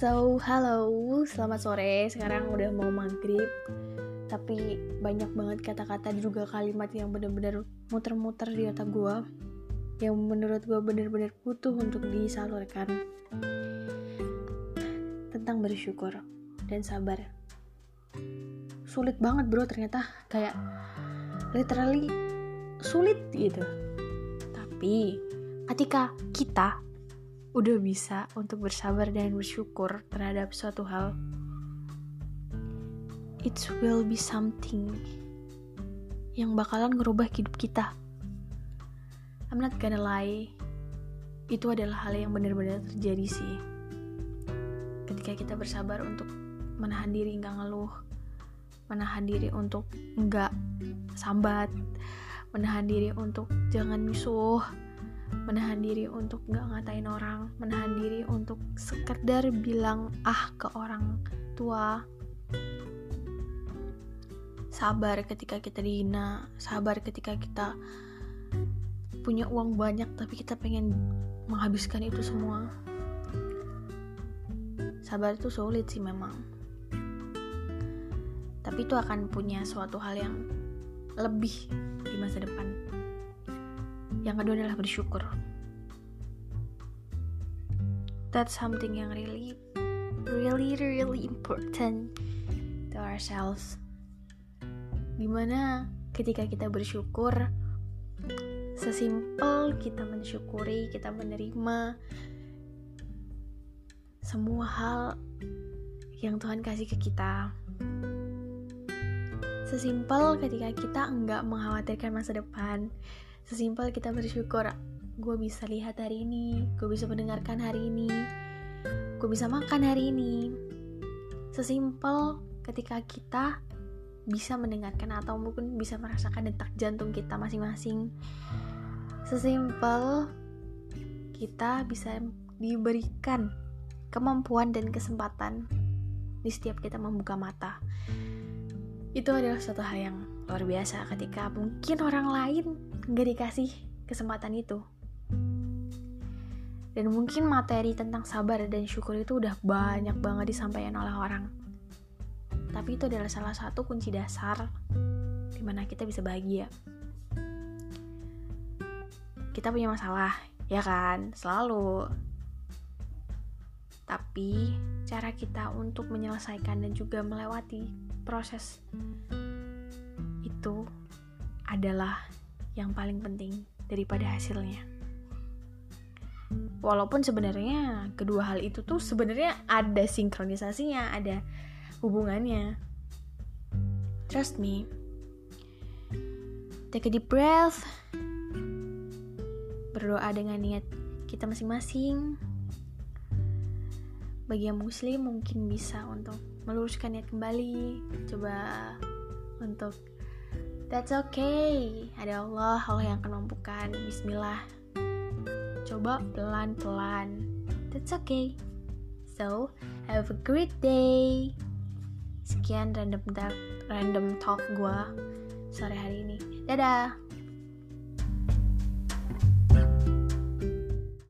So, halo, selamat sore. Sekarang udah mau maghrib, tapi banyak banget kata-kata juga kalimat yang bener-bener muter-muter di otak gue, yang menurut gue bener-bener butuh untuk disalurkan tentang bersyukur dan sabar. Sulit banget bro ternyata, kayak literally sulit gitu. Tapi ketika kita udah bisa untuk bersabar dan bersyukur terhadap suatu hal, it will be something yang bakalan ngerubah hidup kita. I'm not gonna lie, itu adalah hal yang benar-benar terjadi sih. Ketika kita bersabar untuk menahan diri nggak ngeluh, menahan diri untuk nggak sambat, menahan diri untuk jangan misuh, menahan diri untuk nggak ngatain orang, menahan diri untuk sekedar bilang ah ke orang tua. Sabar ketika kita dihina, sabar ketika kita punya uang banyak tapi kita pengen menghabiskan itu semua. Sabar itu sulit sih memang. Tapi itu akan punya suatu hal yang lebih di masa depan. Yang kedua adalah bersyukur. That's something yang really, really, really important to ourselves. Di mana ketika kita bersyukur, sesimpel kita mensyukuri, kita menerima semua hal yang Tuhan kasih ke kita. Sesimpel ketika kita enggak mengkhawatirkan masa depan, sesimpel kita bersyukur gue bisa lihat hari ini gue bisa mendengarkan hari ini gue bisa makan hari ini. Sesimpel ketika kita bisa mendengarkan atau mungkin bisa merasakan detak jantung kita masing-masing. Sesimpel kita bisa diberikan kemampuan dan kesempatan di setiap kita membuka mata. Itu adalah suatu hal yang luar biasa ketika mungkin orang lain nggak dikasih kesempatan itu. Dan mungkin materi tentang sabar dan syukur itu udah banyak banget disampaikan oleh orang. Tapi itu adalah salah satu kunci dasar di mana kita bisa bahagia. Kita punya masalah ya kan? Selalu. Tapi cara kita untuk menyelesaikan dan juga melewati proses itu adalah yang paling penting daripada hasilnya. Walaupun sebenarnya kedua hal itu tuh sebenarnya ada sinkronisasinya, ada hubungannya. Trust me. Take a deep breath. Berdoa dengan niat kita masing-masing. Bagi yang muslim mungkin bisa untuk meluruskan niat kembali. Coba untuk That's okay. Ada Allah, Allah yang akan mampukan. Bismillah. Coba pelan-pelan. That's okay. So, have a great day. Sekian random talk, random talk gue sore hari ini. Dadah.